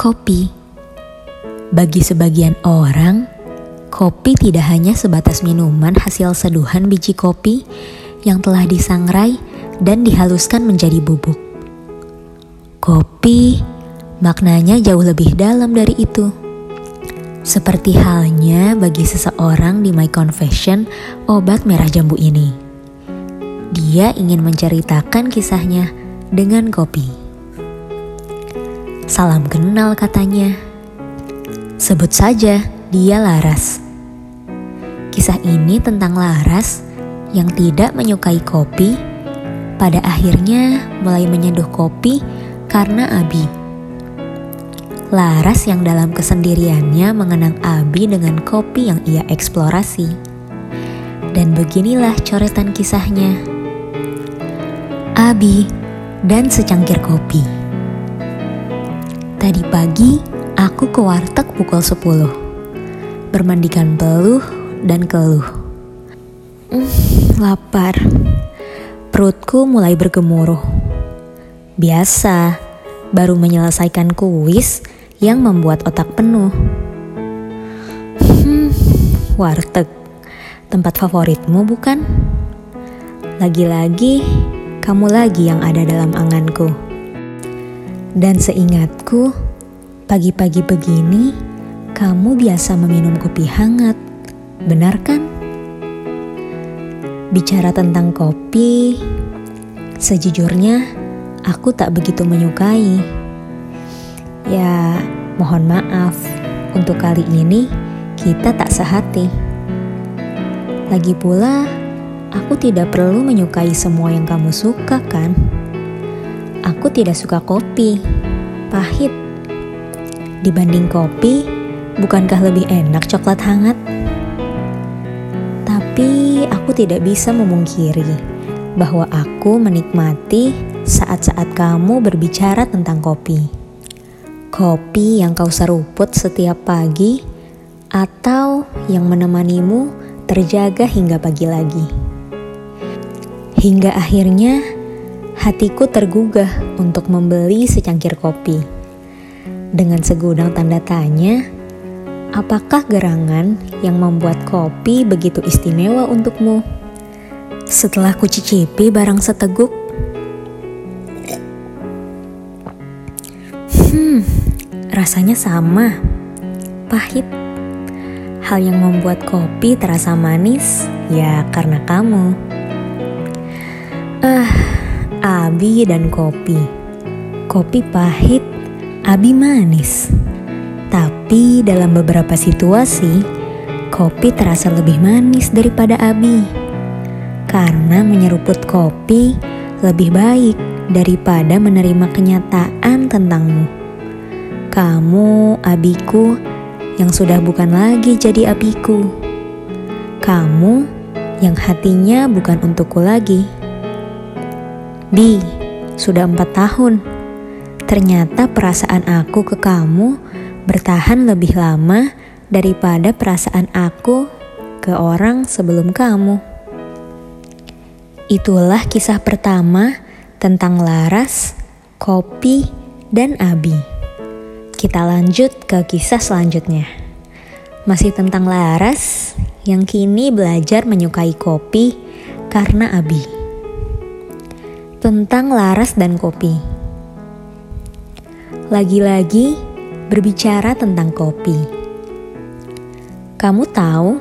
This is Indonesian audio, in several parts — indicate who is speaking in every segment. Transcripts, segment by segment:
Speaker 1: Kopi Bagi sebagian orang, kopi tidak hanya sebatas minuman hasil seduhan biji kopi yang telah disangrai dan dihaluskan menjadi bubuk. Kopi maknanya jauh lebih dalam dari itu. Seperti halnya bagi seseorang di My Confession, obat merah jambu ini. Dia ingin menceritakan kisahnya dengan kopi. Salam kenal katanya. Sebut saja dia Laras. Kisah ini tentang Laras yang tidak menyukai kopi, pada akhirnya mulai menyeduh kopi karena Abi. Laras yang dalam kesendiriannya mengenang Abi dengan kopi yang ia eksplorasi. Dan beginilah coretan kisahnya. Abi dan secangkir kopi. Tadi pagi, aku ke warteg pukul 10. Bermandikan peluh dan keluh. Mm, lapar. Perutku mulai bergemuruh. Biasa, baru menyelesaikan kuis yang membuat otak penuh. Hmm, warteg. Tempat favoritmu bukan? Lagi-lagi, kamu lagi yang ada dalam anganku. Dan seingatku, pagi-pagi begini kamu biasa meminum kopi hangat, benar kan? Bicara tentang kopi, sejujurnya aku tak begitu menyukai. Ya, mohon maaf, untuk kali ini kita tak sehati. Lagi pula, aku tidak perlu menyukai semua yang kamu suka, kan? Aku tidak suka kopi, pahit. Dibanding kopi, bukankah lebih enak coklat hangat? Tapi aku tidak bisa memungkiri bahwa aku menikmati saat-saat kamu berbicara tentang kopi. Kopi yang kau seruput setiap pagi atau yang menemanimu terjaga hingga pagi lagi. Hingga akhirnya hatiku tergugah untuk membeli secangkir kopi. Dengan segudang tanda tanya, apakah gerangan yang membuat kopi begitu istimewa untukmu? Setelah kucicipi barang seteguk, hmm, rasanya sama, pahit. Hal yang membuat kopi terasa manis, ya karena kamu. Abi dan kopi. Kopi pahit, Abi manis. Tapi dalam beberapa situasi, kopi terasa lebih manis daripada Abi. Karena menyeruput kopi lebih baik daripada menerima kenyataan tentangmu. Kamu, abiku, yang sudah bukan lagi jadi abiku. Kamu yang hatinya bukan untukku lagi. Bi, sudah empat tahun. Ternyata perasaan aku ke kamu bertahan lebih lama daripada perasaan aku ke orang sebelum kamu. Itulah kisah pertama tentang Laras, Kopi, dan Abi. Kita lanjut ke kisah selanjutnya. Masih tentang Laras yang kini belajar menyukai kopi karena Abi tentang laras dan kopi. Lagi-lagi berbicara tentang kopi. Kamu tahu,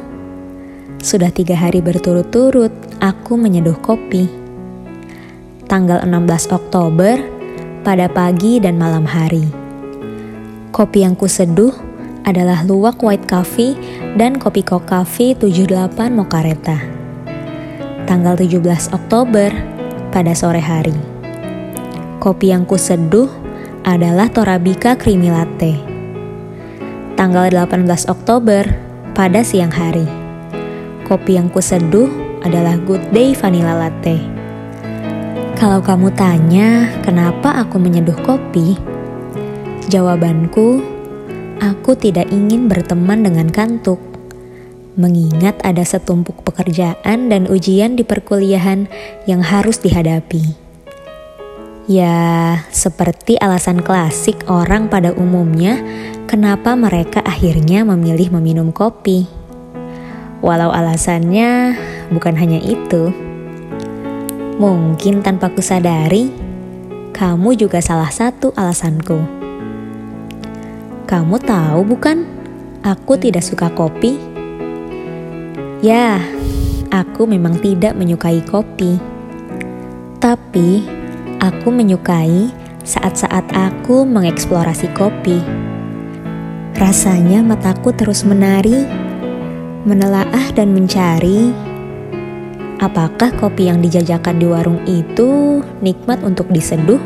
Speaker 1: sudah tiga hari berturut-turut aku menyeduh kopi. Tanggal 16 Oktober pada pagi dan malam hari. Kopi yang kuseduh adalah luwak white coffee dan kopi coffee 78 mokareta. Tanggal 17 Oktober pada sore hari. Kopi yang kuseduh adalah Torabika Creamy Latte. Tanggal 18 Oktober pada siang hari. Kopi yang kuseduh adalah Good Day Vanilla Latte. Kalau kamu tanya kenapa aku menyeduh kopi, jawabanku, aku tidak ingin berteman dengan kantuk mengingat ada setumpuk pekerjaan dan ujian di perkuliahan yang harus dihadapi. Ya, seperti alasan klasik orang pada umumnya, kenapa mereka akhirnya memilih meminum kopi. Walau alasannya bukan hanya itu, mungkin tanpa kusadari, kamu juga salah satu alasanku. Kamu tahu, bukan? Aku tidak suka kopi. Ya, aku memang tidak menyukai kopi, tapi Aku menyukai saat-saat aku mengeksplorasi kopi. Rasanya mataku terus menari, menelaah dan mencari apakah kopi yang dijajakan di warung itu nikmat untuk diseduh.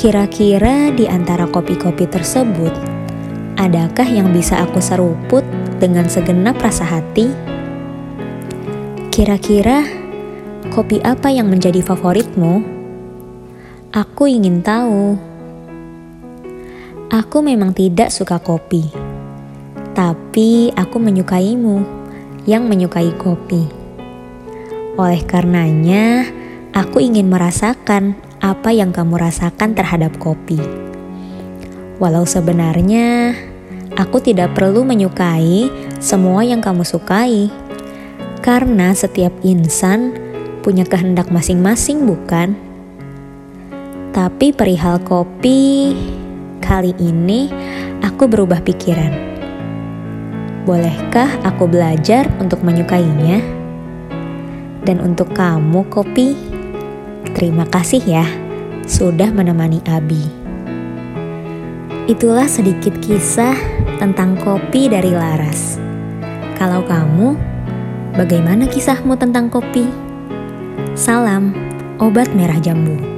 Speaker 1: Kira-kira di antara kopi-kopi tersebut, adakah yang bisa aku seruput dengan segenap rasa hati? Kira-kira kopi apa yang menjadi favoritmu? Aku ingin tahu. Aku memang tidak suka kopi, tapi aku menyukaimu yang menyukai kopi. Oleh karenanya, aku ingin merasakan apa yang kamu rasakan terhadap kopi. Walau sebenarnya aku tidak perlu menyukai semua yang kamu sukai, karena setiap insan punya kehendak masing-masing, bukan? Tapi perihal kopi, kali ini aku berubah pikiran. Bolehkah aku belajar untuk menyukainya? Dan untuk kamu, kopi, terima kasih ya sudah menemani Abi. Itulah sedikit kisah tentang kopi dari Laras. Kalau kamu, bagaimana kisahmu tentang kopi? Salam, obat merah jambu.